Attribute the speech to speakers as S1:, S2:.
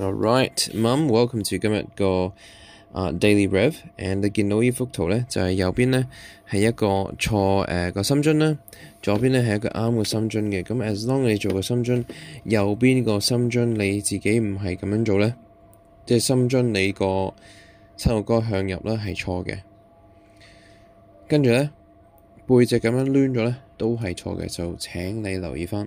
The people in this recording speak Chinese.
S1: Alright, Mum，welcome to 今日个啊、Daily Rev。And 你见到呢幅图咧，就系、右边咧系一个错诶、个深樽啦，左边咧系一个啱嘅深樽嘅。咁 as long 你做个深樽，右边个深樽你自己唔系咁样做咧，即系深樽你个七号哥向入啦系错嘅。跟住咧背脊咁样挛咗咧都系错嘅，就请你留意翻。